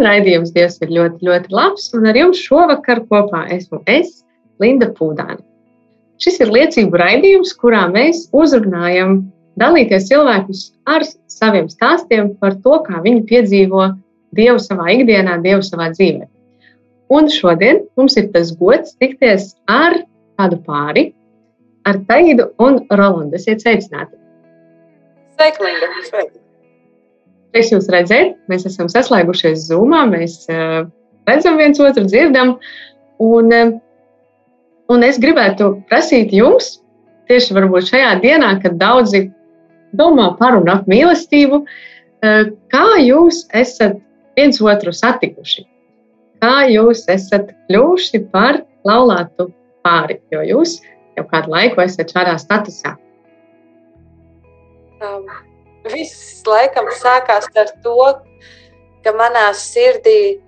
Skan raidījums Dievs ir ļoti, ļoti labs, un ar jums šovakar kopā esmu es, Linda Pūdāne. Šis ir liecību raidījums, kurā mēs uzrunājam dalīties cilvēkus ar saviem stāstiem par to, kā viņi piedzīvo Dievu savā ikdienā, Dievu savā dzīvē. Un šodien mums ir tas gods tikties ar kādu pāri, ar Taidu un Rolandu. Esiet sveicināti! Sveiki, Linda! Sveiki. Prieks jūs redzēt, mēs esam saslēgušies Zoomā, mēs uh, redzam viens otru, dzirdam. Un, uh, un es gribētu prasīt jums, tieši varbūt šajā dienā, kad daudzi domā par un ap mīlestību, uh, kā jūs esat viens otru satikuši? Kā jūs esat kļuvuši par laulātu pāri? Jo jūs jau kādu laiku esat šādā statusā. Um, viss laikam sākās ar to, ka manā sirdī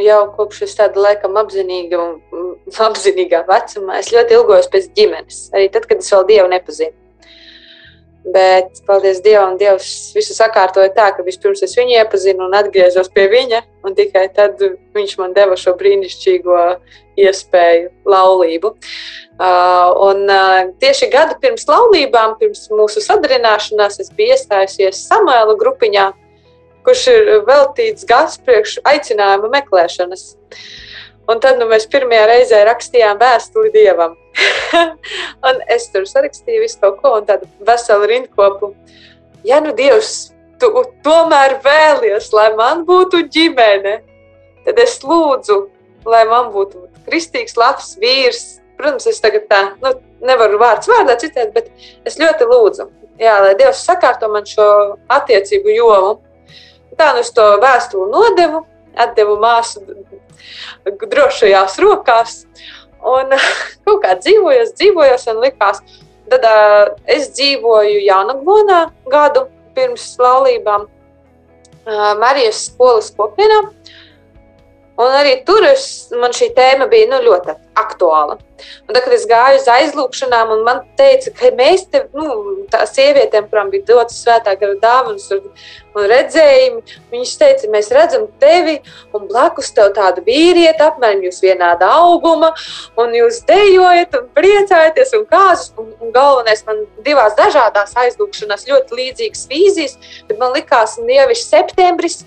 jau kopš es tāda laikam apzinīga un apzinīgā vecumā es ļoti ilgojos pēc ģimenes. Arī tad, kad es vēl Dievu nepazinu. Bet, paldies Dievam, Dievs visu sakārtoja tā, ka vispirms es viņu iepazinu un atgriezos pie viņa, un tikai tad viņš man deva šo brīnišķīgo iespēju, laulību. Uh, un uh, tieši gadu pirms laulībām, pirms mūsu sadarināšanās, es biju iestājusies Samuēla grupiņā, kurš ir veltīts gads priekš aicinājuma meklēšanas. Un tad nu, mēs pirmajā reizē rakstījām vēstuli Dievam. es tur sarakstīju visu kaut ko, un tādu veselu rindkopu. Ja nu Dievs, tu tomēr vēlies, lai man būtu ģimene, tad es lūdzu, lai man būtu kristīgs, labs vīrs. Protams, es tagad tā nu, nevaru vārds vārdā citēt, bet es ļoti lūdzu, jā, lai Dievs sakārto man šo attiecību jomu. Tā nu es to vēstuli nodevu, atdevu māsu drošajās rokās. Un kaut kā dzīvojos, dzīvojos, un likās, tad es dzīvoju Jānaglonā gadu pirms laulībām Marijas skolas kopienā. Un arī tur es, man šī tēma bija nu, ļoti aktuāla. Un tad, kad es gāju uz aizlūgšanām, un man teica, ka mēs te, nu, tā sievietēm, kurām bija dotas svētā gara dāvanas un, un redzējumi, viņas teica, mēs redzam tevi, un blakus tev tādu vīrieti, apmēram jūs vienāda auguma, un jūs dejojat un priecājaties un kāzas, un, un galvenais man divās dažādās aizlūgšanās ļoti līdzīgas vīzijas, bet man likās, un jau ir septembris,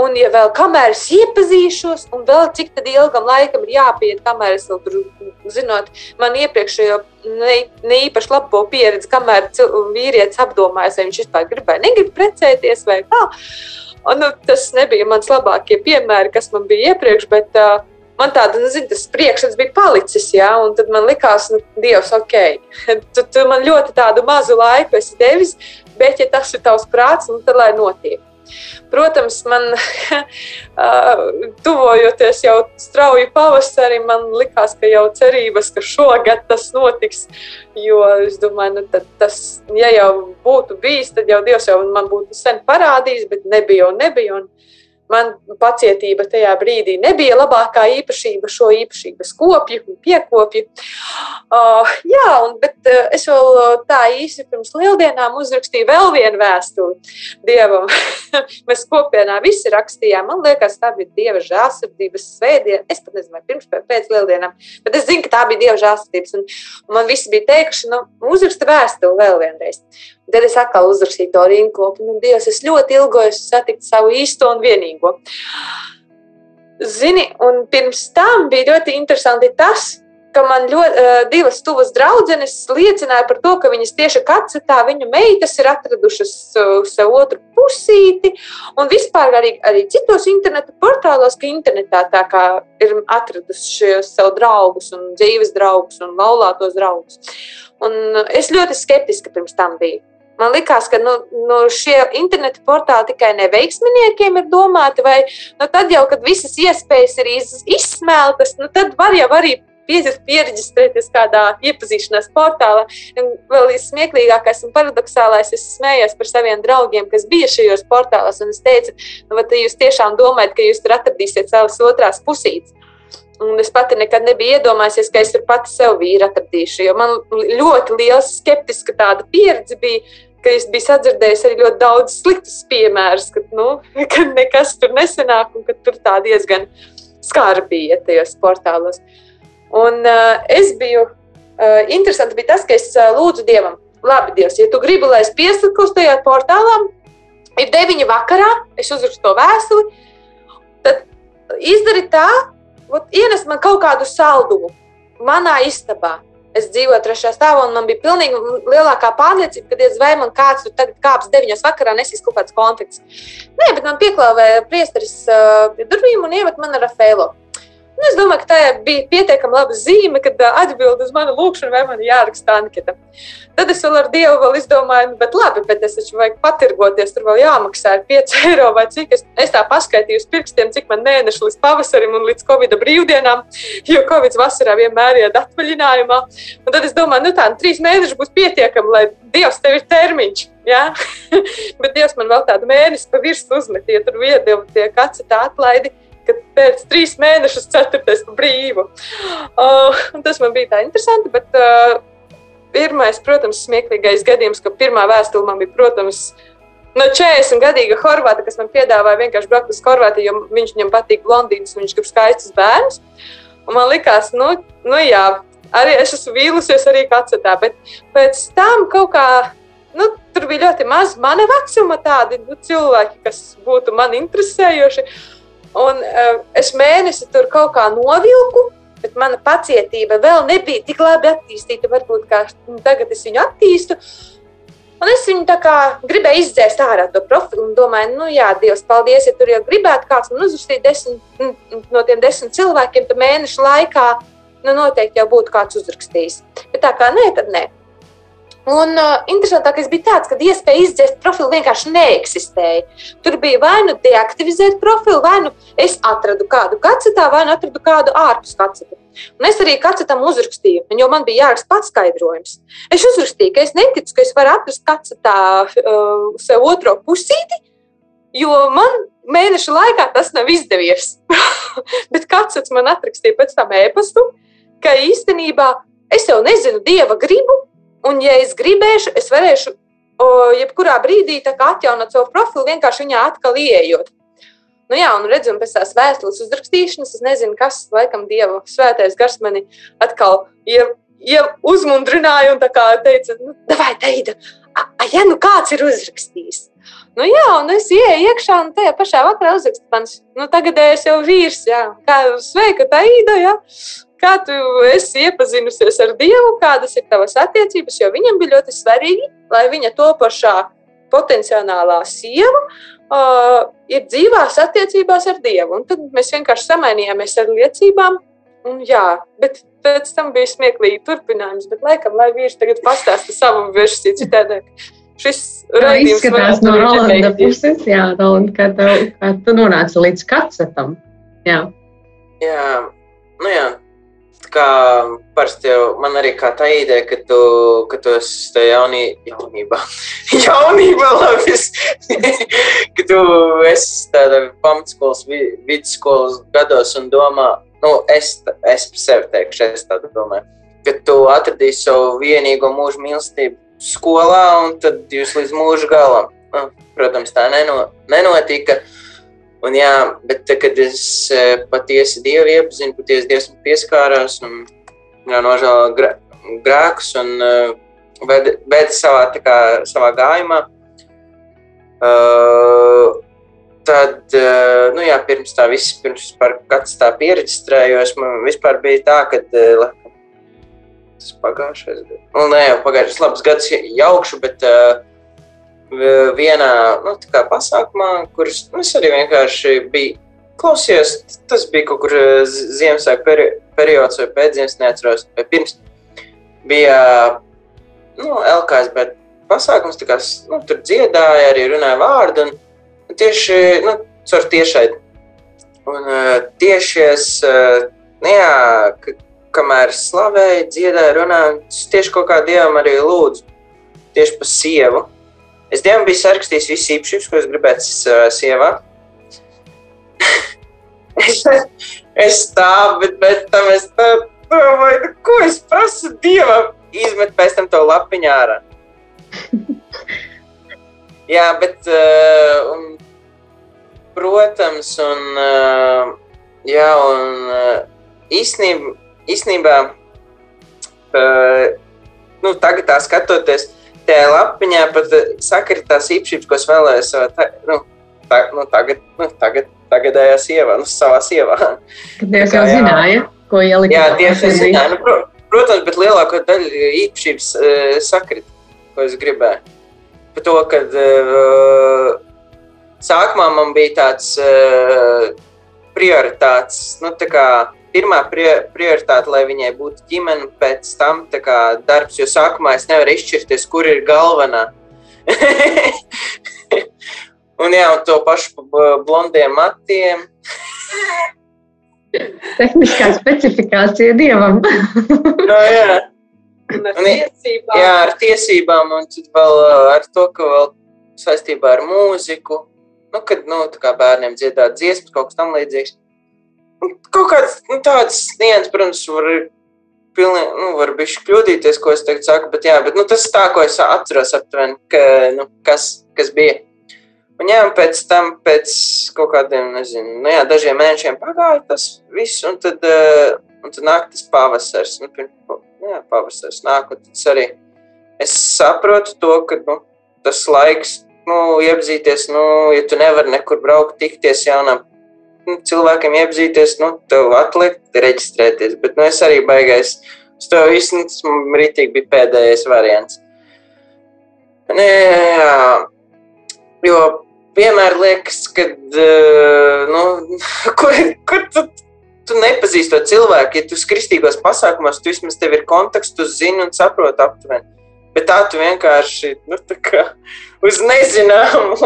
Un, ja vēl kamēr es iepazīšos, un vēl cik ilgam laikam ir jāpiet, kamēr es vēl tur, zinot, man iepriekšējo ne, ne īpaši labo pieredzi, kamēr vīrietis apdomājas, vai viņš vispār grib vai negrib precēties vai kā. Un, nu, tas nebija mans labākie piemēri, kas man bija iepriekš, bet uh, man tāda, nu, zin, tas priekšstats bija palicis, jā, un tad man likās, nu, Dievs, ok, tu, tu man ļoti tādu mazu laiku esi devis, bet, ja tas ir tavs prāts, nu, tad lai notiek. Protams, man tuvojoties jau strauji pavasarim, man likās, ka jau cerības, ka šogad tas notiks. Jo es domāju, nu, tas, ja jau būtu bijis, tad jau Dievs jau man būtu sen parādījis, bet nebija un nebija. Un man pacietība tajā brīdī nebija labākā īpašība, šo īpašību skopju un piekopju. Uh, jā, un, bet uh, es vēl tā īsi pirms lieldienām uzrakstīju vēl vienu vēstuli Dievam. Mēs kopienā visi rakstījām. Man liekas, tā bija Dieva žēlsirdības svētdiena. Es pat nezinu, vai pirms vai pēc lieldienām, bet es zinu, ka tā bija Dieva žēlsirdības. Un, un man visi bija teikuši, nu, uzraksta vēstuli vēl vienreiz. Tad es atkal uzrakstīju to rinkopu. Nu, Dievs, es ļoti ilgojos satikt savu īsto un vienīgo. Zini, un pirms tam bija ļoti interesanti tas, ka man ļoti uh, divas tuvas draudzenes liecināja par to, ka viņas tieši katsetā viņu meitas ir atradušas uh, sev otru pusīti. Un vispār arī, arī citos interneta portālos, ka internetā tā kā ir atraduši sev draugus un dzīves draugus un laulātos draugus. Un es ļoti skeptiski pirms tam biju. Man liekas, ka nu, nu, šie interneta portāli tikai neveiksminiekiem ir domāti, vai nu, tad jau, kad visas iespējas ir iz, izsmeltas, nu, tad var jau arī pierģistrēties kādā iepazīšanās portālā. Un vēl smieklīgākais un paradoxālais, es smējos par saviem draugiem, kas bija šajos portālos. Un es teicu, nu, vai jūs tiešām domājat, ka jūs tur atradīsiet savas otrās pusītes? Un es pati nekad nebiju iedomājusies, ka es tur pati sev vīru atradīšu. Man ļoti liela skeptiska tāda pieredze bija, ka es biju sadzirdējusi arī ļoti daudz sliktus piemērus, kad, nu, kad nekas tur nesenāk un ka tur tā diezgan skarbi iet tajos portālos. Un uh, es biju, uh, interesanti bija tas, ka es uh, lūdzu Dievam, labi, Dievs, ja tu gribi, lai es piesakos tajā portālā, ir deviņi vakarā, es uzrakstu to vēstuli, tad izdari tā, ot, ienes man kaut kādu saldumu manā istabā. Es dzīvoju trešajā stāvā, un man bija pilnīgi lielākā pārliecība, ka, diez vai man kāds tur tagad kāps deviņos vakarā nesīs kaut kāds konflikts. Nē, bet man pieklāvēja priesteris uh, pie durvīm un iemet man ar Rafaelu. Nu, es domāju, ka tā bija pietiekami laba zīme, kad atbild uz manu lūgšanu, vai man jāraksta anketa. Tad es vēl ar Dievu vēl izdomāju, nu, bet labi, bet es taču vajag patirgoties, tur vēl jāmaksā 5 eiro vai cik. Es, es tā paskaitīju uz pirkstiem, cik man mēneši līdz pavasarim un līdz Covid brīvdienām, jo Covid vasarā vienmēr iet atvaļinājumā. Un tad es domāju, nu tā, nu, trīs mēneši būs pietiekami, lai Dievs tev ir termiņš. Ja? bet Dievs man vēl tādu mēnesi pa virsmu uzmetīja, tur viedeva tie kāds tā atlaidi ka pēc trīs mēnešus ceturtais pa brīvu. Uh, tas man bija tā interesanti, bet uh, pirmais, protams, smieklīgais gadījums, ka pirmā vēstule man bija, protams, no 40 gadīga Horvāta, kas man piedāvāja vienkārši braukt uz Horvātiju, jo viņš viņam patīk blondīnas viņš grib skaistus bērnus. Un man likās, nu, nu jā, arī es esmu vīlusies arī kacetā, bet pēc tam kaut kā nu, tur bija ļoti maz mana vecuma tādi nu, cilvēki, kas būtu man interesējoši. Un uh, es mēnesi tur kaut kā novilku, bet mana pacietība vēl nebija tik labi attīstīta, varbūt kā tagad es viņu attīstu. Un es viņu tā kā gribēju izdzēst ārā to profilu un domāju, nu, jā, Dievs, paldies, ja tur jau gribētu kāds man uzrakstīt desmit, no tiem desmit cilvēkiem, tad mēnešu laikā, nu, noteikti jau būtu kāds uzrakstījis. Bet tā kā nē, tad nē. Un uh, interesantākais bija tāds, ka iespēja izdzēst profilu vienkārši neeksistēja. Tur bija vai nu deaktivizēt profilu, vai nu es atradu kādu kacetā, vai nu atradu kādu ārpus kacetu. Un es arī kacetam uzrakstīju, jo man bija jāraksta pats skaidrojums. Es uzrakstīju, ka es neticu, ka es varu atrast kacetā uh, sev otro pusīti, jo man mēneša laikā tas nav izdevies. Bet kacets man atrakstīja pēc tam ēpastu, ka īstenībā es jau nezinu dieva gribu, Un, ja es gribēšu, es varēšu o, jebkurā brīdī atjaunot savu profilu, vienkārši viņā atkal ieejot. Nu, jā, un redzam, pēc tās vēstules uzrakstīšanas, es nezinu, kas, laikam, Dieva svētais gars mani atkal ie, ie uzmundrināja un teica, nu, vai teida, ja nu kāds ir uzrakstījis. Nu, jā, un es ienāku iekšā, un tajā pašā vakarā uzrakstīju, mans nu, tagadējais jau vīrs, jā, kā sveika, tā īda. Kā tu esi iepazinusies ar Dievu, kādas ir tavas attiecības, jo viņam bija ļoti svarīgi, lai viņa topošā potenciālā sieva uh, ir dzīvās attiecībās ar Dievu. Un tad mēs vienkārši samainījāmies ar liecībām. Un, jā, bet pēc tam bija smieklīgi turpinājums. Bet, laikam, lai vīrs tagad pastāsta savu versiju citādi. Šis raidījums izskatās no Rolanda puses, jā, Rolanda, kad, kad tu nonāci līdz kacetam. Jā. Jā, nu jā, kā parasti jau man arī kā tā ideja, ka tu, ka tu esi tajā jaunī, jaunībā, jaunībā labi, ka tu esi tādā pamatskolas, vidusskolas gados un domā, nu, es, es par sevi teikšu, es tādu domāju, ka tu atradīsi savu vienīgo mūžu mīlestību skolā un tad jūs līdz mūža galam. Nu, protams, tā neno, nenotika. Un, jā, bet tā, kad es e, patiesi Dievu iepazinu, patiesi Dievs man pieskārās un jā, nožēlo grēkus un uh, ved, ved savā, kā, savā gājumā, uh, tad, nu jā, pirms tā viss, pirms par kāds tā pieregistrējos, man vispār bija tā, ka tas pagājušais gads. Nu, ne jau pagājušais labs gads jaukšu, bet uh, vienā nu, pasākumā, kurus nu, es arī vienkārši biju klausījos, tas bija kaut kur uh, Ziemassvētku peri periods vai pēdējais, neatceros, vai pirms. Bija nu, LKSB pasākums, kā, nu, tur dziedāja, arī runāja vārdu. Un tieši nu, caur tiešai. Un uh, tieši es, uh, nu, jā, kamēr slavēju, dziedāju, runāju, tieši kaut kā dievam arī lūdzu. Tieši par sievu. Es dievam biju sarakstījis visas īpašības, ko es gribētu uh, sievā. es, es tā, bet pēc tam es domāju, nu, ko es prasu dievam. Izmet pēc tam to lapiņā ārā. Jā, bet, uh, un, protams, un, uh, jā, un uh, īstenībā, īstenībā uh, nu, tagad tā skatoties, tajā lapiņā pat sakari tās īpašības, ko es vēlējos, tā, nu, tā, nu, tagad, nu, tagad, tagadējā sievā, nu, savā sievā. Kad Dievs jau zināja, ko ielikt. Jā, Dievs jau zināja, nu, pro, protams, bet lielāko daļu īpašības uh, sakrit ko es gribēju. Par to, ka uh, sākumā man bija tāds uh, prioritāts, nu, tā kā pirmā prioritāte, lai viņai būtu ģimene, pēc tam kā, darbs, jo sākumā es nevaru izšķirties, kur ir galvenā. un jā, un to pašu blondiem matiem. Tehniskā specifikācija dievam. no, jā. Un ar Un, tiesībām. jā, ar tiesībām, un vēl uh, ar to, ka vēl saistībā ar mūziku, nu, kad nu, tā kā bērniem dziedāt dziesmas, kaut kas tam līdzīgs. Nu, Kaut kāds nu, tāds nians, protams, var, pilni, nu, var bišķi kļūdīties, ko es tagad saku, bet, jā, bet nu, tas tā, ko es atceros aptuveni, ka, nu, kas, kas bija. Un, jā, un pēc tam, pēc kaut kādiem, nezinu, nu, jā, dažiem mēnešiem pagāja tas viss, un tad, uh, un tad nāk tas pavasars. Nu, pirms, jā, pavasaris nāk, un tas arī es saprotu to, ka nu, tas laiks, nu, iepazīties, nu, ja tu nevari nekur braukt, tikties jaunam nu, cilvēkiem, iepazīties, nu, tev atliek reģistrēties. Bet nu, es arī baigais uz to visu, tas man rītīgi bija pēdējais variants. Un, jā, jo vienmēr liekas, ka, nu, kur, kur tu tu nepazīsti to cilvēku. Ja tu esi kristīgos pasākumos, tu vismaz tev ir kontakts, tu zini un saproti aptuveni. Bet tā tu vienkārši nu, tā kā, uz nezināmu.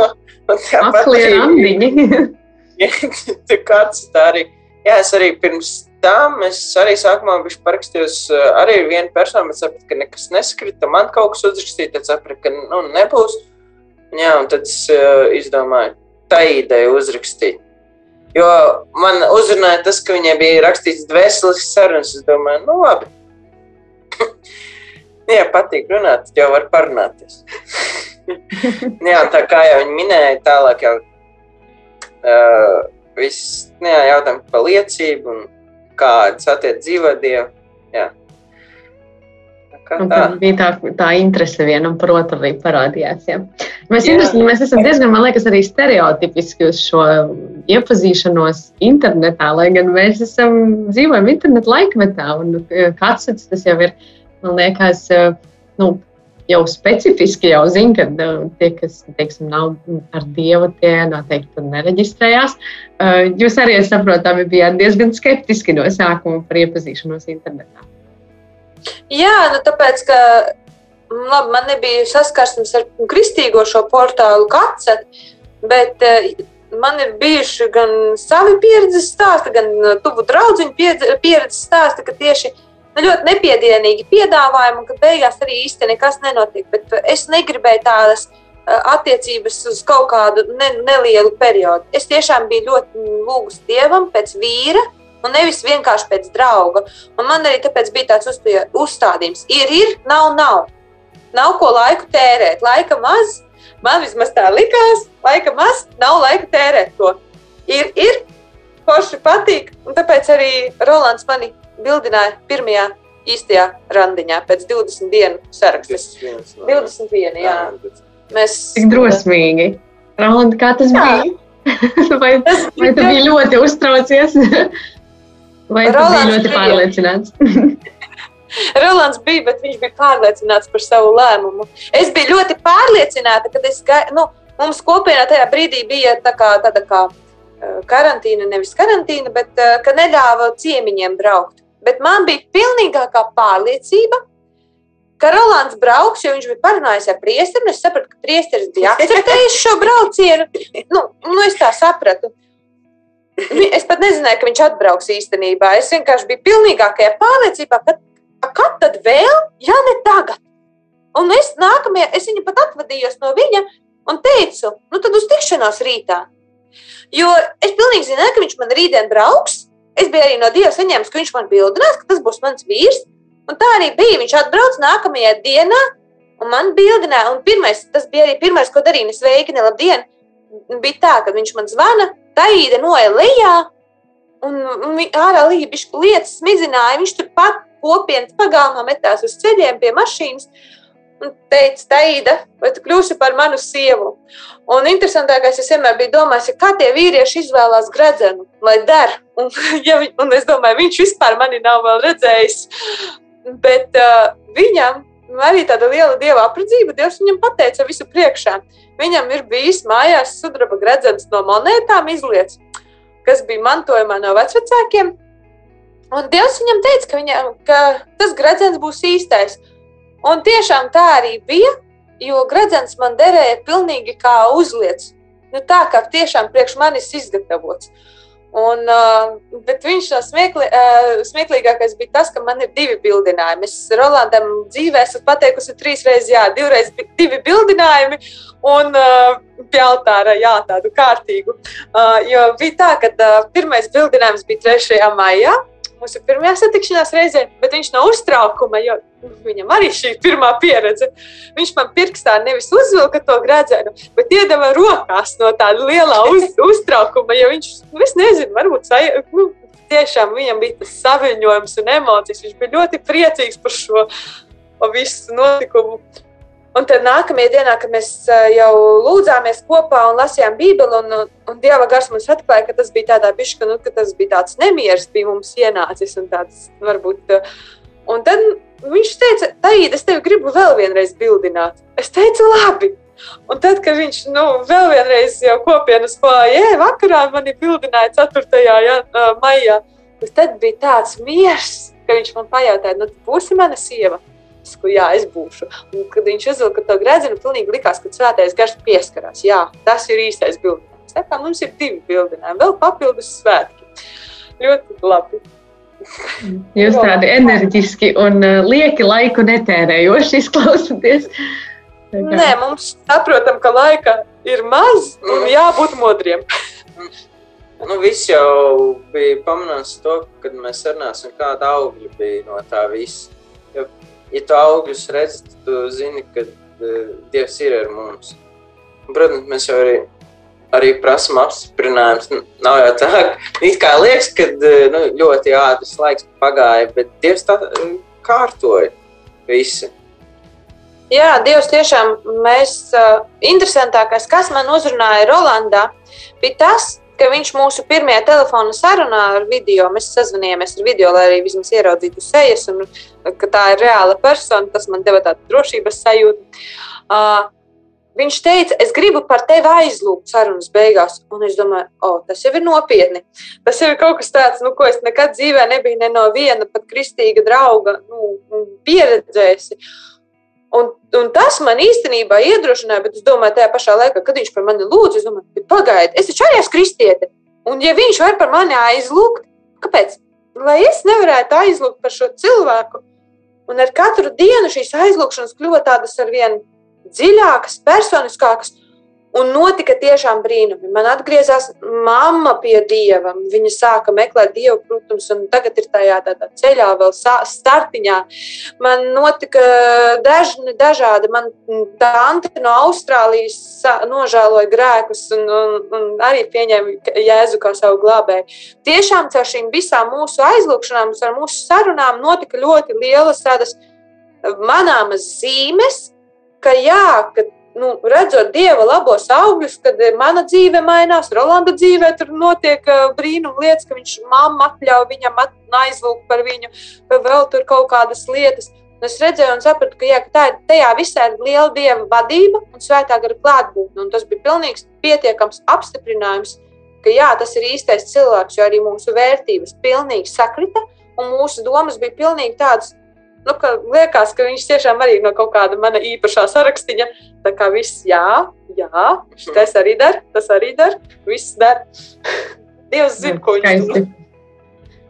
Aklie randiņi. tu kāds tā arī. Jā, es arī pirms tam, es arī sākumā biju parakstījis arī ar vienu personu, bet sapratu, ka nekas neskrita. Man kaut kas uzrakstīja, tad sapratu, ka nu, nebūs. Jā, un tad es uh, izdomāju, tā ideja uzrakstīt. Jo man uzrunāja tas, ka viņai bija rakstīts dvēseles sarunas. Es domāju, nu labi. Jā, patīk runāt, jau var parunāties. jā, tā kā jau viņi minēja, tālāk jau uh, viss nu jā, jautājums par liecību un kādas attiec dzīvo Dievu. Jā. Tā? tad bija tā, tā interese vienam par otru arī parādījās. Ja. Mēs, mēs esam diezgan, man liekas, arī stereotipiski uz šo iepazīšanos internetā, lai gan mēs esam dzīvojam internetu laikmetā. Un eh, kāds tas jau ir, man liekas, eh, nu, jau specifiski jau zina, ka eh, tie, kas teiksim, nav ar dievu, tie noteikti nereģistrējās. Eh, Jūs arī, saprotu, bijāt diezgan skeptiski no sākuma par iepazīšanos internetā. Jā, nu tāpēc, ka labi, man nebija saskarsmes ar kristīgo šo portālu Kacet, bet eh, man ir bijuši gan savi pieredzes stāsti, gan eh, tuvu draugu pieredzes stāsti, ka tieši nu, ļoti nepiedienīgi piedāvājumi, ka beigās arī īsti nekas nenotiek. Bet eh, es negribēju tādas eh, attiecības uz kaut kādu ne, nelielu periodu. Es tiešām biju ļoti lūgus dievam pēc vīra. Un nevis vienkārši pēc drauga. Un man arī tāpēc bija tāds uztie- uzstādījums. Ir, ir, nav, nav. Nav ko laiku tērēt. Laika maz. Man vismaz tā likās, laika maz, nav laika tērēt to. Ir, ir, forši patīk. Un tāpēc arī Rolands mani bildināja pirmajā īstajā randiņā pēc 20 dienu sarakstas. 21, jā. Mēs Cik drosmīgi. Rolanda, kā tas Jā. bija? vai, vai tu biji ļoti uztraucies? Vai tu biji Rolands ļoti bija. pārliecināts? Rolands bija, bet viņš bija pārliecināts par savu lēmumu. Es biju ļoti pārliecināta, ka es, gai- nu, mums kopienā tajā brīdī bija tā kā, tāda kā eh, karantīna, nevis karantīna, bet eh, ka neļāva ciemiņiem braukt. Bet man bija pilnīgākā pārliecība, ka Rolands brauks, jo viņš bija parunājis ar priesteri. Es sapratu, ka priesteris bija akceptējis šo braucienu. Nu, nu, es tā sapratu. Es pat nezināju, ka viņš atbrauks īstenībā. Es vienkārši biju pilnīgākajā pārliecībā, ka kad tad vēl, ja ne tagad. Un es nākamajā, es viņu pat atvadījos no viņa un teicu, nu tad uz tikšanos rītā. Jo es pilnīgi zināju, ka viņš man rītdien brauks. Es biju arī no Dieva saņēmis, ka viņš man bildinās, ka tas būs mans vīrs. Un tā arī bija. Viņš atbrauc nākamajā dienā un man bildināja. Un pirmais, tas bija arī pirmais, ko darīju. Es sveiki, labdien! Bija tā, ka viņš man zvana, tā īda noja lejā. Un un ārā bišķi lietas smidzināja. Viņš turpat kopienas pagalmā metās uz ceļiem pie mašīnas. Un teica, Taida, vai tu kļūsi par manu sievu? Un interesantākais, es vienmēr biju domājis, ja kā tie vīrieši izvēlās gredzenu, lai der. Un, ja, un es domāju, viņš vispār mani nav vēl redzējis. Bet uh, viņam arī tāda liela dieva apredzība, Dievs viņam pateica visu priekšā. Viņam ir bijis mājās sudraba gredzens no monētām izlietas, kas bija mantojumā no vecvecākiem. Un Dievs viņam teica, ka, viņam, ka tas gredzens būs īstais. Un tiešām tā arī bija, jo gredzens man derēja pilnīgi kā uzliets. Nu, tā kā tiešām priekš manis izgatavots. Un, uh, bet viņš no smiekli, uh, smieklīgākais bija tas, ka man ir divi bildinājumi. Es Rolandam dzīvē esmu pateikusi trīs reizes, jā, divreiz divi bildinājumi un uh, pie altāra, jā, tādu kārtīgu. Jo bija tā, ka pirmais bildinājums bija 3. maijā, mūsu pirmajā satikšanās reizē, bet viņš no uztraukuma, jo viņam arī šī ir pirmā pieredze, viņš man pirkstā nevis uzvilka to gradzenu, bet iedeva rokās no tāda lielā uz, uztraukuma, jo viņš, nu, es nezinu, varbūt saj, nu, tiešām viņam bija tas saviņojums un emocijas, viņš bija ļoti priecīgs par šo visu notikumu. Un tad nākamajā dienā, kad mēs jau lūdzāmies kopā un lasījām Bībeli, un, un, Dieva gars mums atklāja, ka tas bija tādā bišķi, nu, ka tas bija tāds nemieris, bija mums ienācis un tāds varbūt. ā, Un tad viņš teica, Taīda, es tevi gribu vēl vienreiz bildināt. Es teicu, labi. Un tad, kad viņš nu, vēl vienreiz jau kopienas klājā, vakarā mani bildināja 4. Ja, maijā, tad bija tāds miers, ka viņš man pajautāja, nu, būsi mana sieva. Es saku, jā, es būšu. Un, kad viņš uzvilka to gredzenu, pilnīgi likās, ka svētais gars pieskarās. Jā, tas ir īstais bildinājums. Tā kā mums ir divi bildinājumi, vēl papildus svētki. Ļoti labi. Jūs tādi enerģiski un uh, lieki laiku netērējoši izklausāties. Tā kā- Nē, mums saprotam, ka laika ir maz un jābūt modriem. Nu, viss jau bija pamanāms to, kad mēs runāsim, kāda augļa bija no tā visa. Jo, ja tu augļus redzi, tad tu zini, ka uh, Dievs ir ar mums. Un, protams, mēs jau arī, arī prasām apstiprinājumus. Nu, Nav jau tā, ka liekas, ka uh, nu, ļoti ātrs laiks pagāja, bet Dievs tā uh, kārtoja visu. Jā, Dievs tiešām mēs. Uh, interesantākais, kas man uzrunāja Rolandā, bija tas, ka viņš mūsu pirmajā telefona sarunā ar video, mēs sazvanījāmies ar video, lai arī vismaz ieraudzītu sejas, un ka tā ir reāla persona, tas man deva tādu drošības sajūtu. Uh, Viņš teica, es gribu par tevi aizlūgt sarunas beigās. Un es domāju, oh, tas jau ir nopietni. Tas jau ir kaut kas tāds, nu, ko es nekad dzīvē nebiju ne no viena pat kristīga drauga nu, pieredzējusi. Un, un tas man īstenībā iedrošināja, bet es domāju, tajā pašā laikā, kad viņš par mani lūdza, es domāju, pagaidiet, es taču arī esmu kristiete. Un, ja viņš var par mani aizlūgt, kāpēc? Lai es nevarētu aizlūgt par šo cilvēku. Un ar katru dienu šīs aizlūgšanas kļuva tādas ar vien dziļākas, personiskākas. Un notika tiešām brīnumi. Man atgriezās mamma pie dieva. Viņa sāka meklēt dievu, protams, un tagad ir tajā tādā ceļā, vēl startiņā. Man notika dažni, dažādi. Man tante no Austrālijas nožēloja grēkus un, un, un arī pieņēma Jēzu kā savu glābēju. Tiešām caur šīm visām mūsu aizlūgšanām, ar mūsu sarunām notika ļoti lielas tādas manāmas zīmes, ka jā, ka nu, redzot dieva labos augļus, kad mana dzīve mainās, Rolanda dzīvē tur notiek uh, brīnum lietas, ka viņš mamma atļauj viņam at, aizlūgt par viņu, vai vēl tur kaut kādas lietas. Un es redzēju un sapratu, ka, jā, ka tā, tajā visā ir liela dieva vadība un svētā gara klātbūtne. Tas bija pilnīgs pietiekams apstiprinājums, ka jā, tas ir īstais cilvēks, jo arī mūsu vērtības pilnīgi sakrita, un mūsu domas bija pilnīgi tādas, nu, ka liekas, ka viņš tiešām arī no kaut kāda mana īpašā sarakstiņa. Tā kā viss, jā, jā, tas arī dara, tas arī dara, viss dara. Dievs zina, ko viņš dara.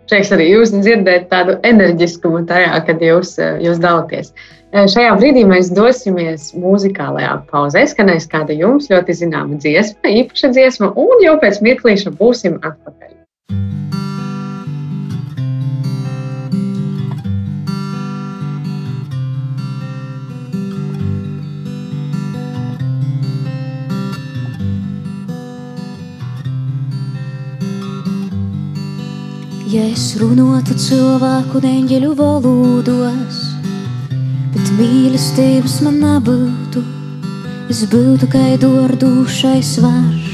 Prieks arī jūs dzirdēt tādu enerģiskumu tajā, kad jūs, jūs dalāties. Šajā brīdī mēs dosimies muzikālajā pauzē. Skanēs kāda jums ļoti zināma dziesma, īpaša dziesma, un jau pēc mirklīša būsim atpakaļ. Ja es runātu cilvēku un eņģeļu valodos, bet mīlestības man nebūtu, es būtu kā dārdušais varš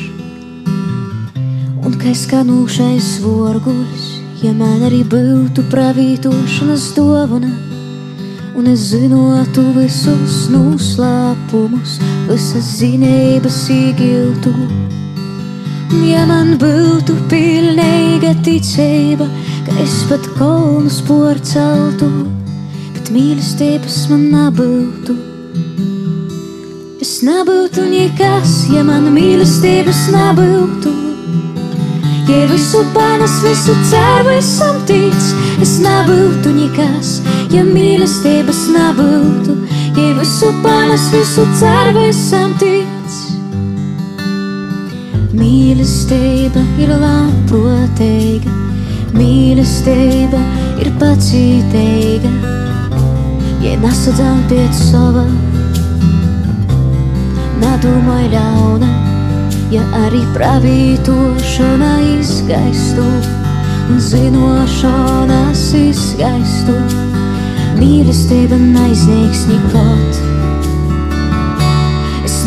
un kā skanūšais vorguļs, ja man arī būtu pravītošanas dāvana. Un es zinātu visus noslēpumus, visas zinības īgiltu. Ja man būtu pilnīga ticība, ka es pat kolnus porceltu, bet mīlestības man nebūtu. Es nebūtu nekas, ja man mīlestības nebūtu. Ja visu panes, visu ceru, esam tic, es nebūtu nekas, ja mīlestības nebūtu. Ja visu panes, visu ceru, esam tic. Mīlestība ir labprātīga, mīlestība ir pacietīga. Ja nesadzām pēc sava, nedomāj ļauna, ja arī pravītošana izgaistu un zinošanas izgaistu. Mīlestība neizniegs nekot.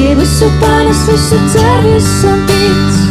Ja visu panes, visu ceru, esam tic.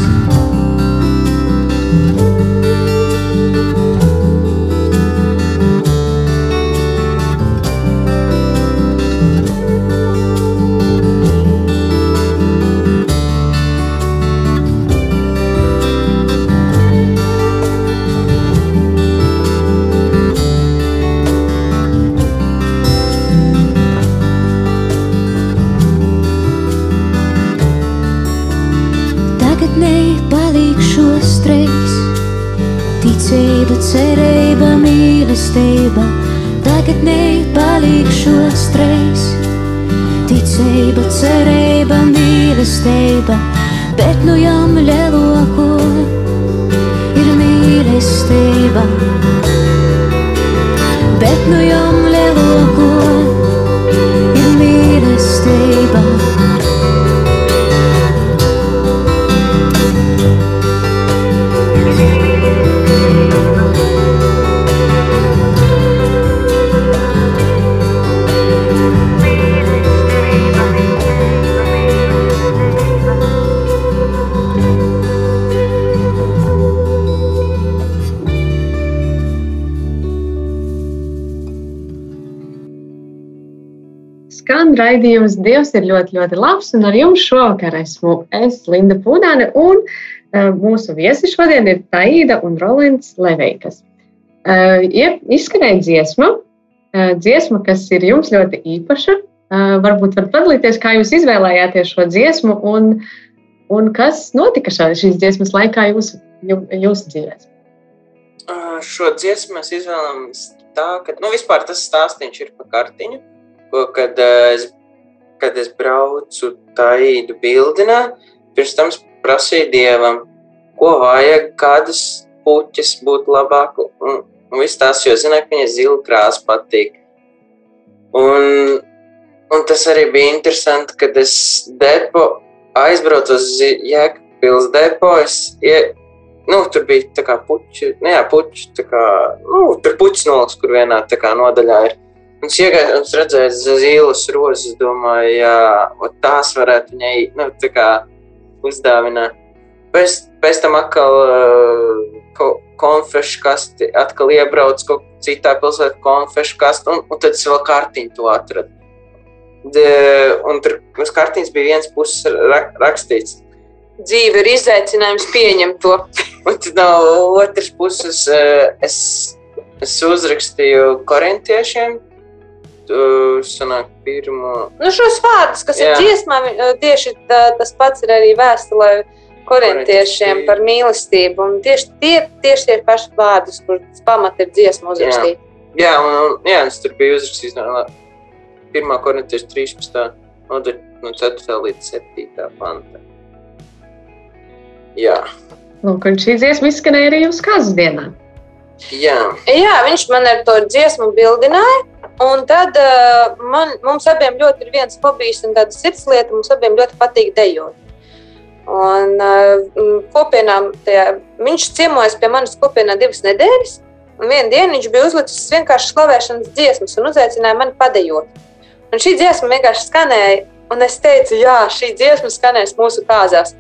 Raidījums Dievs ir ļoti, ļoti labs, un ar jums šovakar esmu es, Linda Pūnāne, un uh, mūsu viesi šodien ir Taīda un Rolands Leveikas. Uh, izskanēja dziesma, uh, dziesma, kas ir jums ļoti īpaša. Uh, varbūt varat padalīties, kā jūs izvēlējāties šo dziesmu, un, un kas notika šā, šīs dziesmas laikā jūsu, jū- jūsu dzīvēm. Ā, Šo dziesmu mēs izvēlamies tā, ka nu, vispār tas stāstījums ir pa kartiņu. ko- Kad ā, es kad es braucu Taidu bildinā, pirms tam prasīju Dievam, ko vajag, kādas puķis būtu labāk, un, un viss tās, jo zināju, ka viņai zila krāsa patīk. Un, un tas arī bija interesanti, kad es depo aizbraucu uz Jēkabpils depo, es, ie, nu, tur bija tā kā puķi, ne jā, puķi, tā kā, nu, tur puķis noliks, kur vienā tā kā nodaļā ir. Un es redzēju zīles rozes, domāju, jā, tās varētu viņai, nu, tā kā uzdāvināt. Pēc, pēc tam atkal uh, ko- konfešu kasti, atkal iebrauc kaut citā pilsētā konfešu kasti, un, un tad es vēl kārtiņu to atradu. De, un tur uz kartiņas bija viens puses ra rakstīts, Dzīve ir izaicinājums pieņemt to. Un tad no otras puses eh, es, es uzrakstīju korintiešiem. Tu sanāk pirmo. Nu, šos vārdus, kas Jā. ir dziesmā, vi- tieši tā, tas pats ir arī vēstulē korintiešiem par mīlestību. Un tieši tie, tieši tie paši vārdus, kur pamati ir dziesma uzrakstīta. Jā, un, un jā, es tur biju uzrakstījis no pirmā korintieša 13. nodaļa no 4. līdz 7. panta. Jā, Lūk, un šī dziesma izskanēja arī jūsu kārtas dienā. jā. Jā, viņš man ar to dziesmu bildināja. Un tad uh, man, mums abiem ļoti ir viens hobijs un tāda sirdslieta. Mums abiem ļoti patīk dejot. Un, uh, kopienām, tajā, viņš ciemojas pie manas kopienā divas nedēļas. Un vienā dienā viņš bija uzlicis vienkārši slavēšanas dziesmas un uzaicināja mani padejot. Un šī dziesma vienkārši skanēja, un es teicu, jā, šī dziesma skanēs mūsu kāzās.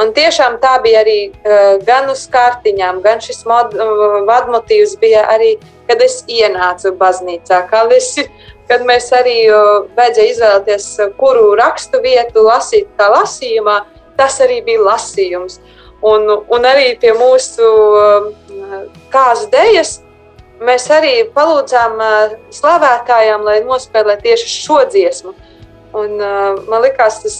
Un tiešām tā bija arī uh, gan uz kārtiņām, gan šis mod, uh, vadmotīvs bija arī, kad es ienācu baznīcā. Kad, es, kad mēs arī vajadzēja izvēlēties, kuru rakstu vietu lasīt, kā lasījumā, tas arī bija lasījums. Un, un arī pie mūsu kāzu dēļas mēs arī palūdzām slavētājām, lai nospēlē tieši šo dziesmu. Un, man liekas, tas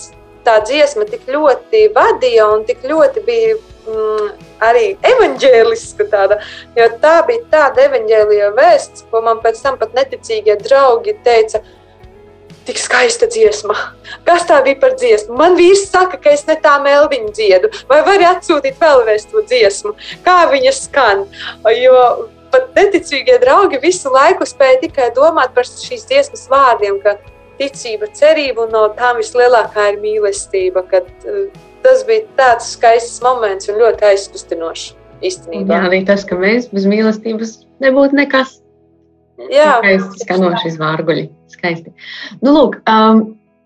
tā dziesma tik ļoti vadīja un tik ļoti bija mm, arī evanģēliska. Tāda, jo tā bija tāda evanģēlija vēsts, ko man pēc tam pat neticīgie draugi teica. Tik skaista dziesma. Kas tā bija par dziesmu? Man vīrs saka, ka es ne tā meldiņu dziedu. Vai vari atsūtīt vēlreiz to dziesmu? Kā viņa skan? Jo pat neticīgie draugi visu laiku spēja tikai domāt par šīs dziesmas vārdiem, ka ticība, cerība un no tām vislielākā ir mīlestība. Kad, uh, tas bija tāds skaists moments un ļoti aizkustinošs Jā, īstenībā. arī tas, ka mēs bez mīlestības nebūtu nekas. Jā, Skaisti skanoši izvārguļi. Skaisti. Nu, lūk, um,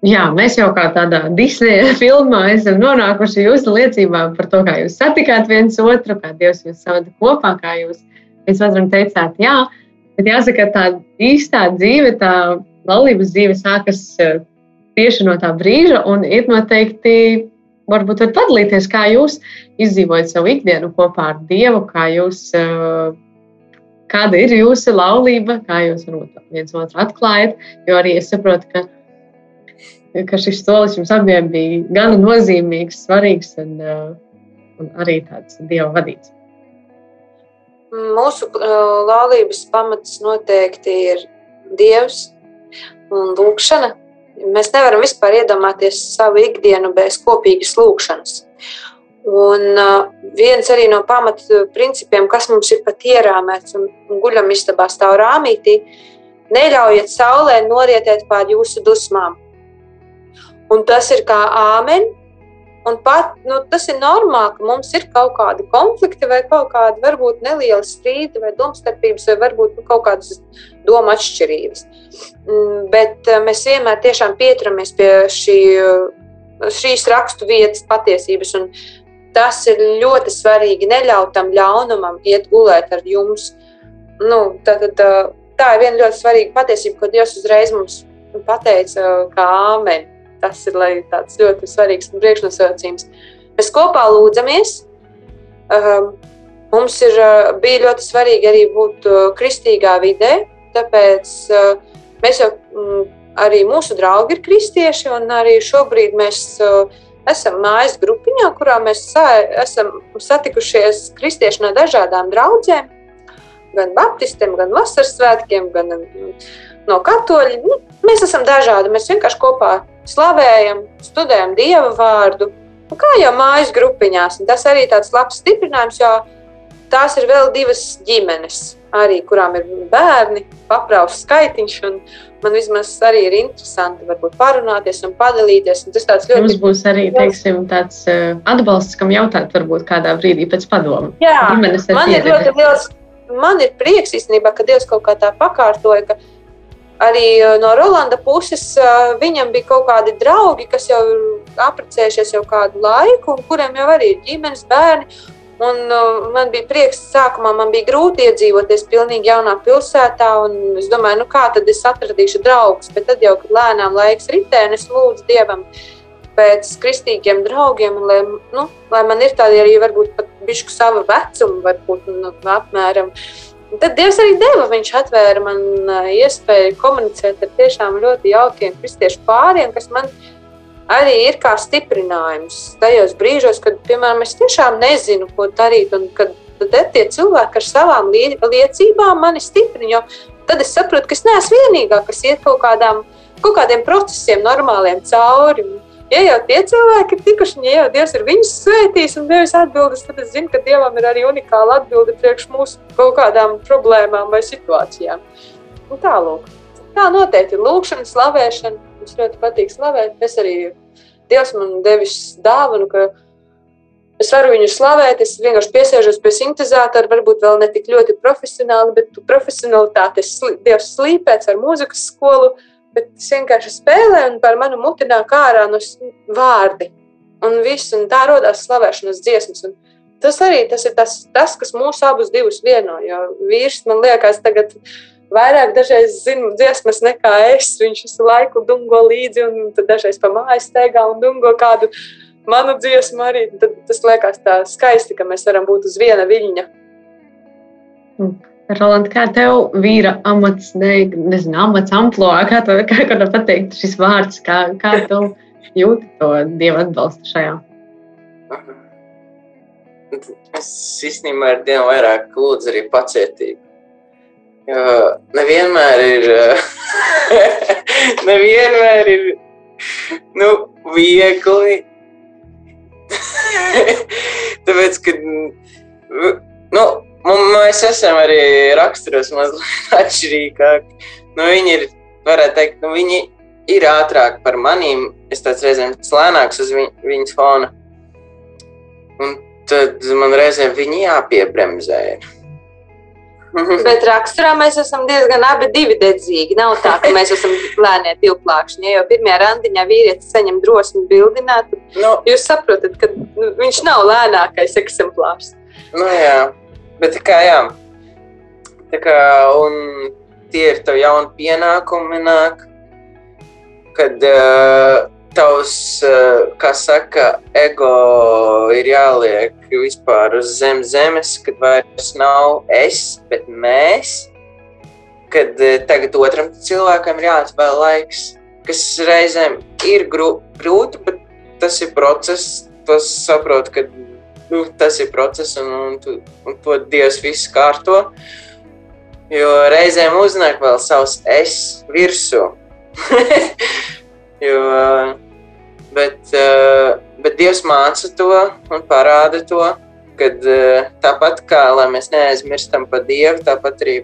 jā, mēs jau kā tādā Disneja filmā esam nonākuši jūsu liecībā par to, kā jūs satikāt viens otru, kā Dievs jūs savada kopā, kā jūs viens otram teicāt jā. Bet jāsaka, tā īstā dzīve, tā laulības dzīve sākas eh, tieši no tā brīža un ir noteikti. Varbūt varat padalīties, kā jūs izdzīvojat savu ikdienu kopā ar Dievu, kā jūs uh, kāda ir jūsu laulība, kā jūs varbūt viens otru atklājat. Jo arī es saprotu, ka, ka šis solis jums abiem bija gan nozīmīgs, svarīgs un, uh, un arī tāds dieva vadīts. mūsu uh, laulības pamats noteikti ir Dievs un lūkšana. Mēs nevaram vispār iedomāties savu ikdienu bez kopīgas lūkšanas. Un uh, viens arī no pamatu principiem, kas mums ir pat ierāmēts un, un guļam istabā stāv rāmītī, neļaujiet saulē norietēt pār jūsu dusmām. Un tas ir kā āmen. Un pat, nu, tas ir normāli, ka mums ir kaut kādi konflikti, vai kaut kāda varbūt neliela strīda, vai domstarpības, vai varbūt nu, kaut kādas domu atšķirības. Mm, Bet eh, mēs vienmēr tiešām pieturamies pie šī, eh, šīs rakstu vietas patiesības. Un tas ir ļoti svarīgi. Neļaut tam ļaunumam iet gulēt ar jums. Nu, tā, tā, tā, tā ir viena ļoti svarīga patiesība, ko Dievs uzreiz mums pateica, kā āmen. Tas ir tāds ļoti svarīgs priekšnosacījums. Mēs kopā lūdzamies. Um, Mums ir, uh, bija ļoti svarīgi arī būt uh, kristīgā vidē, tāpēc uh, mēs jau mm, arī mūsu draugi ir kristieši, un arī šobrīd mēs esam mājas grupiņā, kurā mēs sa- esam satikušies kristieši no dažādām draudzēm, gan baptistiem, gan vasaras svētkiem, gan mm, no katoļa. Nu, mēs esam dažādi. Mēs vienkārši kopā slavējam, studējam Dieva vārdu. Nu, kā jau mājas grupiņās. Un tas arī tāds labs stiprinājums, jo tās ir vēl divas ģimenes, arī, kurām ir bērni, paprauts skaitiņš. Man vismaz arī ir interesanti varbūt parunāties un padalīties. Un tas ļoti Mums būs arī teiksim, tāds uh, atbalsts, kam jautāt, varbūt kādā brīdī pēc padomu. Jā, man ir liels, man ir prieks īstenībā, ka Dievs kaut kā tā pakārtoja, ka arī uh, no Rolanda puses uh, viņam bija kaut kādi draugi, kas jau ir apprecējušies jau kādu laiku, un kuriem jau arī ir ģimenes bērni. Un, uh, man bija prieks, sākumā man bija grūti iedzīvoties pilnīgi jaunā pilsētā. Es domāju, nu kā tad es atradīšu draugus. Bet tad jau, kad lēnām laiks ritē, un es lūdzu Dievam pēc kristīgiem draugiem, lai, nu, lai man ir tādi arī varbūt pat bišku sava vecuma, varbūt nu, apmēram. Un Tad Dievs arī deva. Viņš atvēra man ā, iespēju komunicēt ar tiešām ļoti jaukiem kristiešu pāriem, kas man arī ir kā stiprinājums tajos brīžos, kad, piemēram, es tiešām nezinu, ko darīt. Un kad tie cilvēki ar savām lie- liecībām mani stiprina, jo tad es saprotu, ka es neesmu vienīgā, kas iet kaut, kādām, kaut kādiem procesiem, normāliem cauri. Ja jau tie cilvēki ir tikuši, ja jau Dievs ir viņus svētījis un devis atbildes, tad es zinu, ka Dievam ir arī unikāla atbilde priekš mūsu kaut kādām problēmām vai situācijām. Un tālāk. Tā noteikti ir lūkšana, slavēšana. Mums ļoti patīk slavēt. Es arī Dievs man devis dāvanu, ka es varu viņu slavēt. Es vienkārši piesēžos pie sintēzatora, varbūt vēl ne tik ļoti profesionāli, bet tu profesionālitāte es sli- Dievs slīpēts ar mūzikas skolu. Bet es vienkārši spēlēju, un par manu muti nāk ārā no vārdi. Un viss, un tā radās slavēšanas dziesmas. Un tas arī tas ir tas, tas, kas mūs abus vieno. Jo vīrs man liekas, tagad vairāk dažreiz zina dziesmas nekā es. Viņš visu laiku dungo līdzi, un dažreiz pa mājas steigā un dungo kādu manu dziesmu arī. Tad tas liekas tā skaisti, ka mēs varam būt uz viena viļņa. Roland, kā tev vīra amats, ne, nezinu, amats, amploā, kā to kā, kā pateikt, šis vārds, kā, kā tu jūti to Dieva atbalstu šajā? Es īstenībā ar dienu vairāk lūdzu arī pacietību. Jo nevienmēr ir, nevienmēr ir nu, viegli. Tāpēc, ka nu, mums- mēs esam arī raksturos mazliet atšķirīgāki. Nu, viņi ir, varētu teikt, nu, viņi ir ātrāk par manīm. Es tāds reizēm slēnāks uz viņ, viņas fona. Un tad man reizēm viņi jāpiebremzē. Bet raksturā mēs esam diezgan abi dedzīgi. Nav tā, ka mēs esam lēnie divplākšņi. Ja jau pirmajā randiņā vīrietis saņem drosmi bildināt, tad nu, jūs saprotat, ka nu, viņš nav lēnākais eksemplārs. nu, jā, bet kā jā. Tā kā, un tie ir tavi jauni pienākumi, nāk, kad uh, tavs, uh, kā saka, ego ir jāliek vispār uz zem zemes, kad vairs nav es, bet mēs. Kad uh, tagad otram cilvēkam ir jāatvēl laiks, kas reizēm ir grū- grūti, bet tas ir process. Tas saprot, ka nu, tas ir process un, un, tu, un to Dievs viss kārto. Jo reizēm uznāk vēl savs es virsū. jo, bet, eh, bet Dievs māca to un parāda to, kad eh, tāpat kā mēs neaizmirstam par Dievu, tāpat arī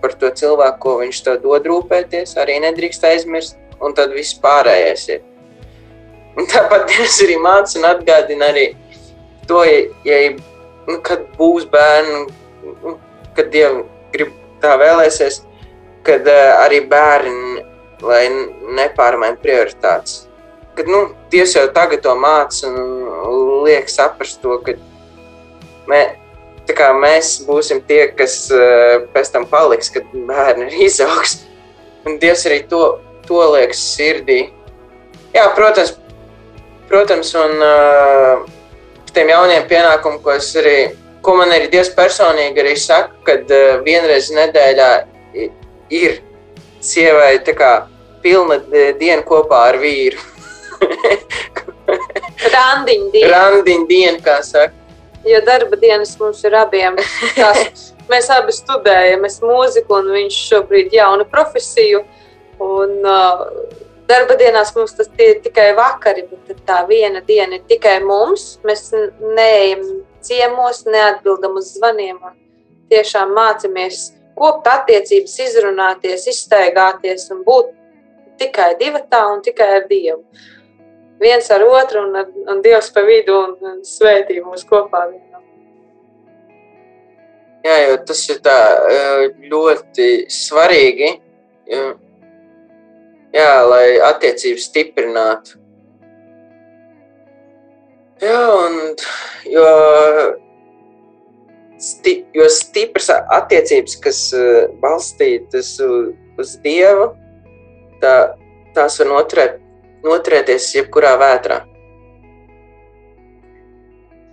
par to cilvēku, ko viņš tev dod rūpēties, arī nedrīkst aizmirst, un tad viss pārējais ir. Un tāpat Dievs arī māca un atgādina arī to, ja, ja nu, kad būs bērni, nu, kad Dievs grib tā vēlēsies, kad uh, arī bērni lai nepārmaina prioritātes. Kad, nu, Dievs jau tagad to māca un liek saprast to, ka mē, kā mēs būsim tie, kas uh, pēc tam paliks, kad bērni ir izaugs. Un Dievs arī to, to liek sirdī. Jā, protams, protams un uh, tiem jauniem pienākumiem, ko es arī, ko man arī Dievs personīgi arī saka, kad uh, vienreiz nedēļā ir sievai tā kā pilna eh, diena kopā ar vīru. Randiņa diena. Randiņa diena, kā saka. Jo darba dienas mums ir abiem. Tās, mēs abi studējam, es mūziku, un viņš šobrīd jaunu profesiju Un, uh, darba dienās mums tas ir tikai vakari, bet tā viena diena ir tikai mums. Mēs neejam ciemos, neatbildam uz zvaniem un tiešām mācāmies kopt attiecības, izrunāties, izstaigāties un būt tikai divatā un tikai ar Dievu. Viens ar otru un, un Dievs pa vidu un, svētī mūs kopā. Jā, jo tas ir tā ļoti svarīgi. Jā, lai attiecības stiprinātu. Jā, un jo sti, jo stipras attiecības, kas uh, balstītas uz, uz Dievu, tā, tās var noturēt, noturēties jebkurā vētrā.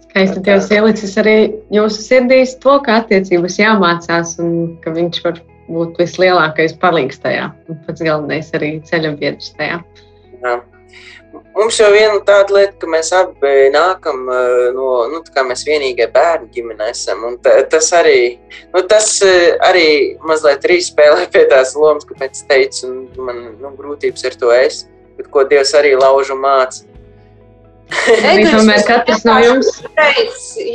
Skaisti Dievs ielicis arī jūsu sirdīs to, ka attiecības jāmācās un ka viņš var būt vislielākais palīgs tajā un pats galvenais arī ceļa biedrs tajā. Jā. Mums jau viena tāda lieta, ka mēs abi nākam no, nu, tā kā mēs vienīgie bērni ģimenē esam. Un ta, tas arī, nu, tas arī mazliet arī spēlē pie tās lomas, kāpēc teicu, un man nu, grūtības ar to es, bet ko Dievs arī lauž un māca. Arī tomēr katrs no jums.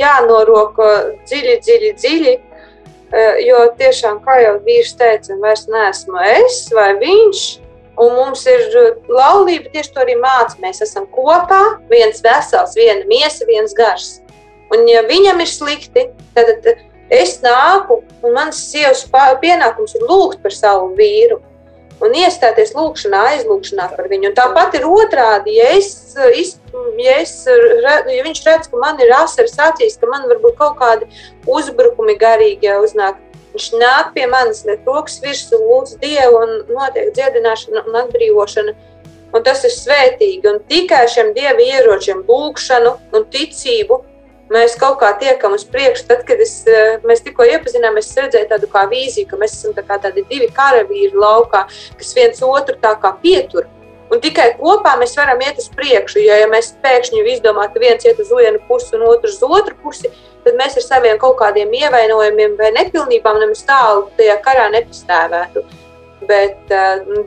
Jānoroko dziļi, dziļi, dziļi, jo tiešām, kā jau vīrs teica, vairs neesmu es vai viņš, Un mums ir uh, laulība tieši to arī māca. Mēs esam kopā, viens vesels, viena miesa, viens gars. Un, ja viņam ir slikti, tad es nāku, un mans sievas pienākums ir lūgt par savu vīru. Un iestāties lūgšanā, aizlūgšanā par viņu. Un tāpat ir otrādi, ja, es, ja, es, ja viņš redz, ka man ir asaras acīs, ka man varbūt kaut kādi uzbrukumi garīgi uznāk, Viņš nāk pie manis, liek rokas virsū, lūdz Dievu, un notiek dziedināšana un atbrīvošana. Un tas ir svētīgi. Un tikai šiem dieva ieročiem, lūgšanu un ticību, mēs kaut kā tiekam uz priekšu. Tad, kad es, eh, mēs tikko iepazināmies, es redzēju tādu kā vīziju, ka mēs esam tā tādi divi karavīri laukā, kas viens otru tā kā pietur. Un tikai kopā mēs varam iet uz priekšu. Jo, ja mēs pēkšņi izdomājam, ka viens iet uz vienu pusi un otrs uz otru pusi, tad mēs ar saviem kaut kādiem ievainojumiem vai nepilnībām nemaz tālu tajā karā nepastāvētu. Bet uh,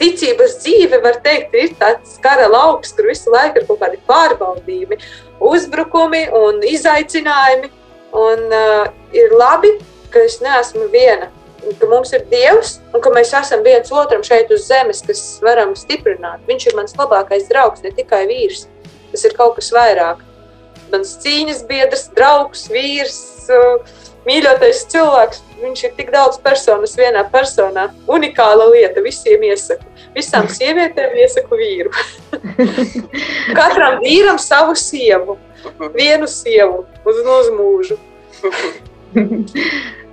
ticības dzīve, var teikt, ir tāds kara lauks, kur visu laiku ir kaut kādi pārbaudījumi, uzbrukumi un izaicinājumi. Un uh, ir labi, ka es neesmu viena, ka mums ir Dievs un ka mēs esam viens otram šeit uz zemes, kas varam stiprināt. Viņš ir mans labākais draugs, ne tikai vīrs. Tas ir kaut kas vairāk mans cīņas biedrs, draugs, vīrs, mīļotais cilvēks. Viņš ir tik daudz personas vienā personā. Unikāla lieta visiem iesaku. Visām sievietēm iesaku vīru. Katram vīram savu sievu, vienu sievu uz, uz mūžu.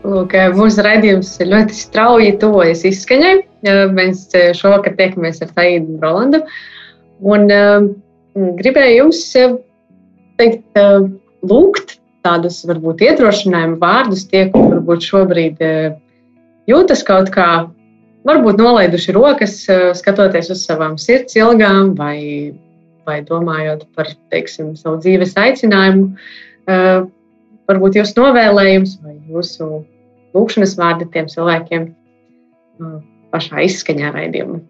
Lūk, mūsu raidījums ļoti strauji tuvojas izskaņai. Mēs šovakar tiekamies ar Taīdu Rolandu. Un, uh, gribēju jums teikt, lūgt tādus varbūt iedrošinājumu vārdus tie, kur varbūt šobrīd jūtas kaut kā, varbūt nolaiduši rokas, skatoties uz savām sirds ilgām vai, vai domājot par teiksim, savu dzīves aicinājumu. Varbūt jūsu novēlējums vai jūsu lūkšanas vārdi tiem cilvēkiem pašā izskaņā raidījumā.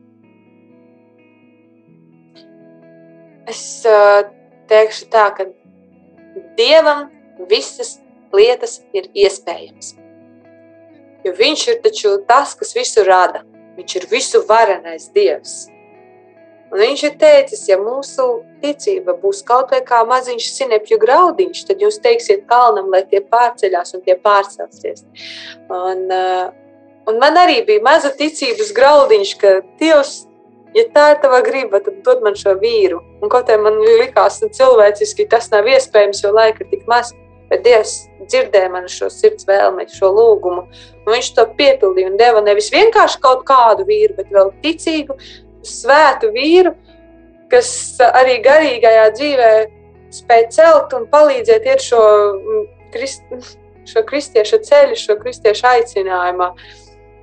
Es uh, teikšu tā, ka Dievam visas lietas ir iespējamas. Jo viņš ir taču tas, kas visu rada. Viņš ir visu varenais Dievs. Un viņš ir teicis, ja mūsu ticība būs kaut kā maziņš sinepju graudiņš, tad jūs teiksiet kalnam, lai tie pārceļās un tie pārcelsies. Un, uh, un man arī bija maza ticības graudiņš, ka Dievs ja tā ir tava griba, tad dod man šo vīru. Un kaut kā man likās, ka cilvēciski tas nav iespējams, jo laika ir tik maz. Bet Dievs dzirdēja manu šo sirds vēlmi, šo lūgumu. Un viņš to piepildīja un deva nevis vienkārši kaut kādu vīru, bet vēl ticīgu, svētu vīru, kas arī garīgajā dzīvē spēj celt un palīdzēt iet šo, krist, šo kristiešu ceļu, šo kristiešu aicinājumu.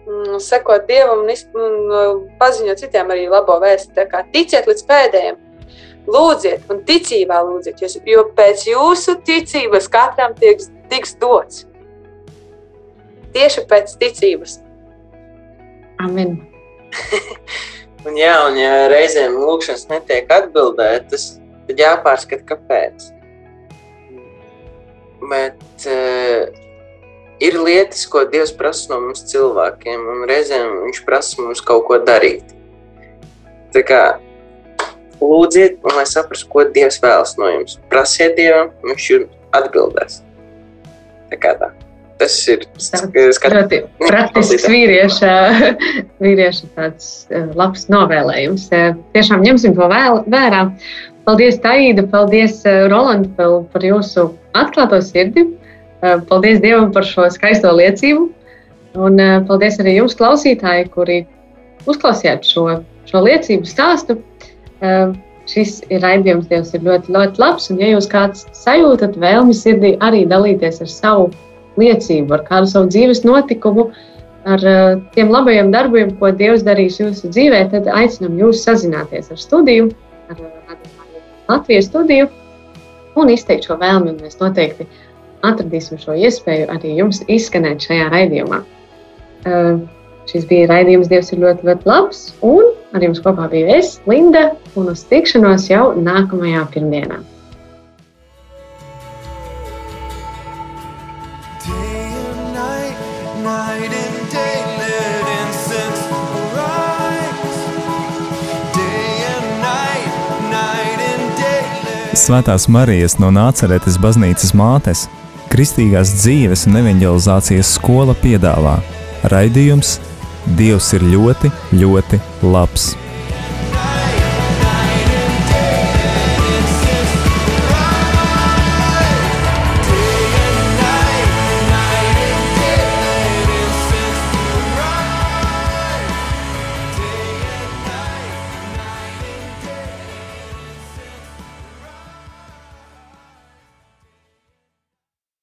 Mm, sekot Dievam un, un uh, paziņot citiem arī labo vēstu. Ticiet līdz pēdējiem, lūdziet un ticībā lūdziet, jo pēc jūsu ticības katram tiks, tiks dots. Tieši pēc ticības. Amen. un, jā, un ja reizēm lūkšanas netiek atbildētas, tad jāpārskata, kāpēc. Bet uh, ir lietas, ko Dievs prasa no mums cilvēkiem, un reizēm Viņš prasa mums kaut ko darīt. Tā kā lūdziet, un lai saprastu, ko Dievs vēlas no jums. Prasiet Dievam, Viņš jums atbildēs. Tā kā tā. Tas ir skats, ļoti praktisks vīrieša, vīrieša tāds eh, labs novēlējums. Eh, tiešām ņemsim to vērā. Paldies, Taīda, paldies, eh, Roland, par, par jūsu atklāto sirdi. Paldies Dievam par šo skaisto liecību. Un paldies arī jums, klausītāji, kuri uzklausījāt šo, šo liecību stāstu. Šis raidījums, Dievs ir ļoti, ļoti labs. Un, ja jūs kāds sajūtat vēlmi sirdī arī dalīties ar savu liecību, ar kādu savu dzīves notikumu, ar uh, tiem labajiem darbiem, ko Dievs darīs jūsu dzīvē, tad aicinām jūs sazināties ar studiju, ar, ar Latvijas studiju un izteikt šo vēlmi. Mēs noteikti atradīsim šo iespēju arī jums izskanēt šajā raidījumā. Uh, šis bija raidījums, Dievs ir ļoti, ļoti labs, un ar jums kopā biju es, Linda, un uz tikšanos jau nākamajā pirmdienā. Svētās Marijas no Nāceretes baznīcas mātes, Kristīgās dzīves un evanģelizācijas skola piedāvā raidījums Dievs ir ļoti, ļoti labs.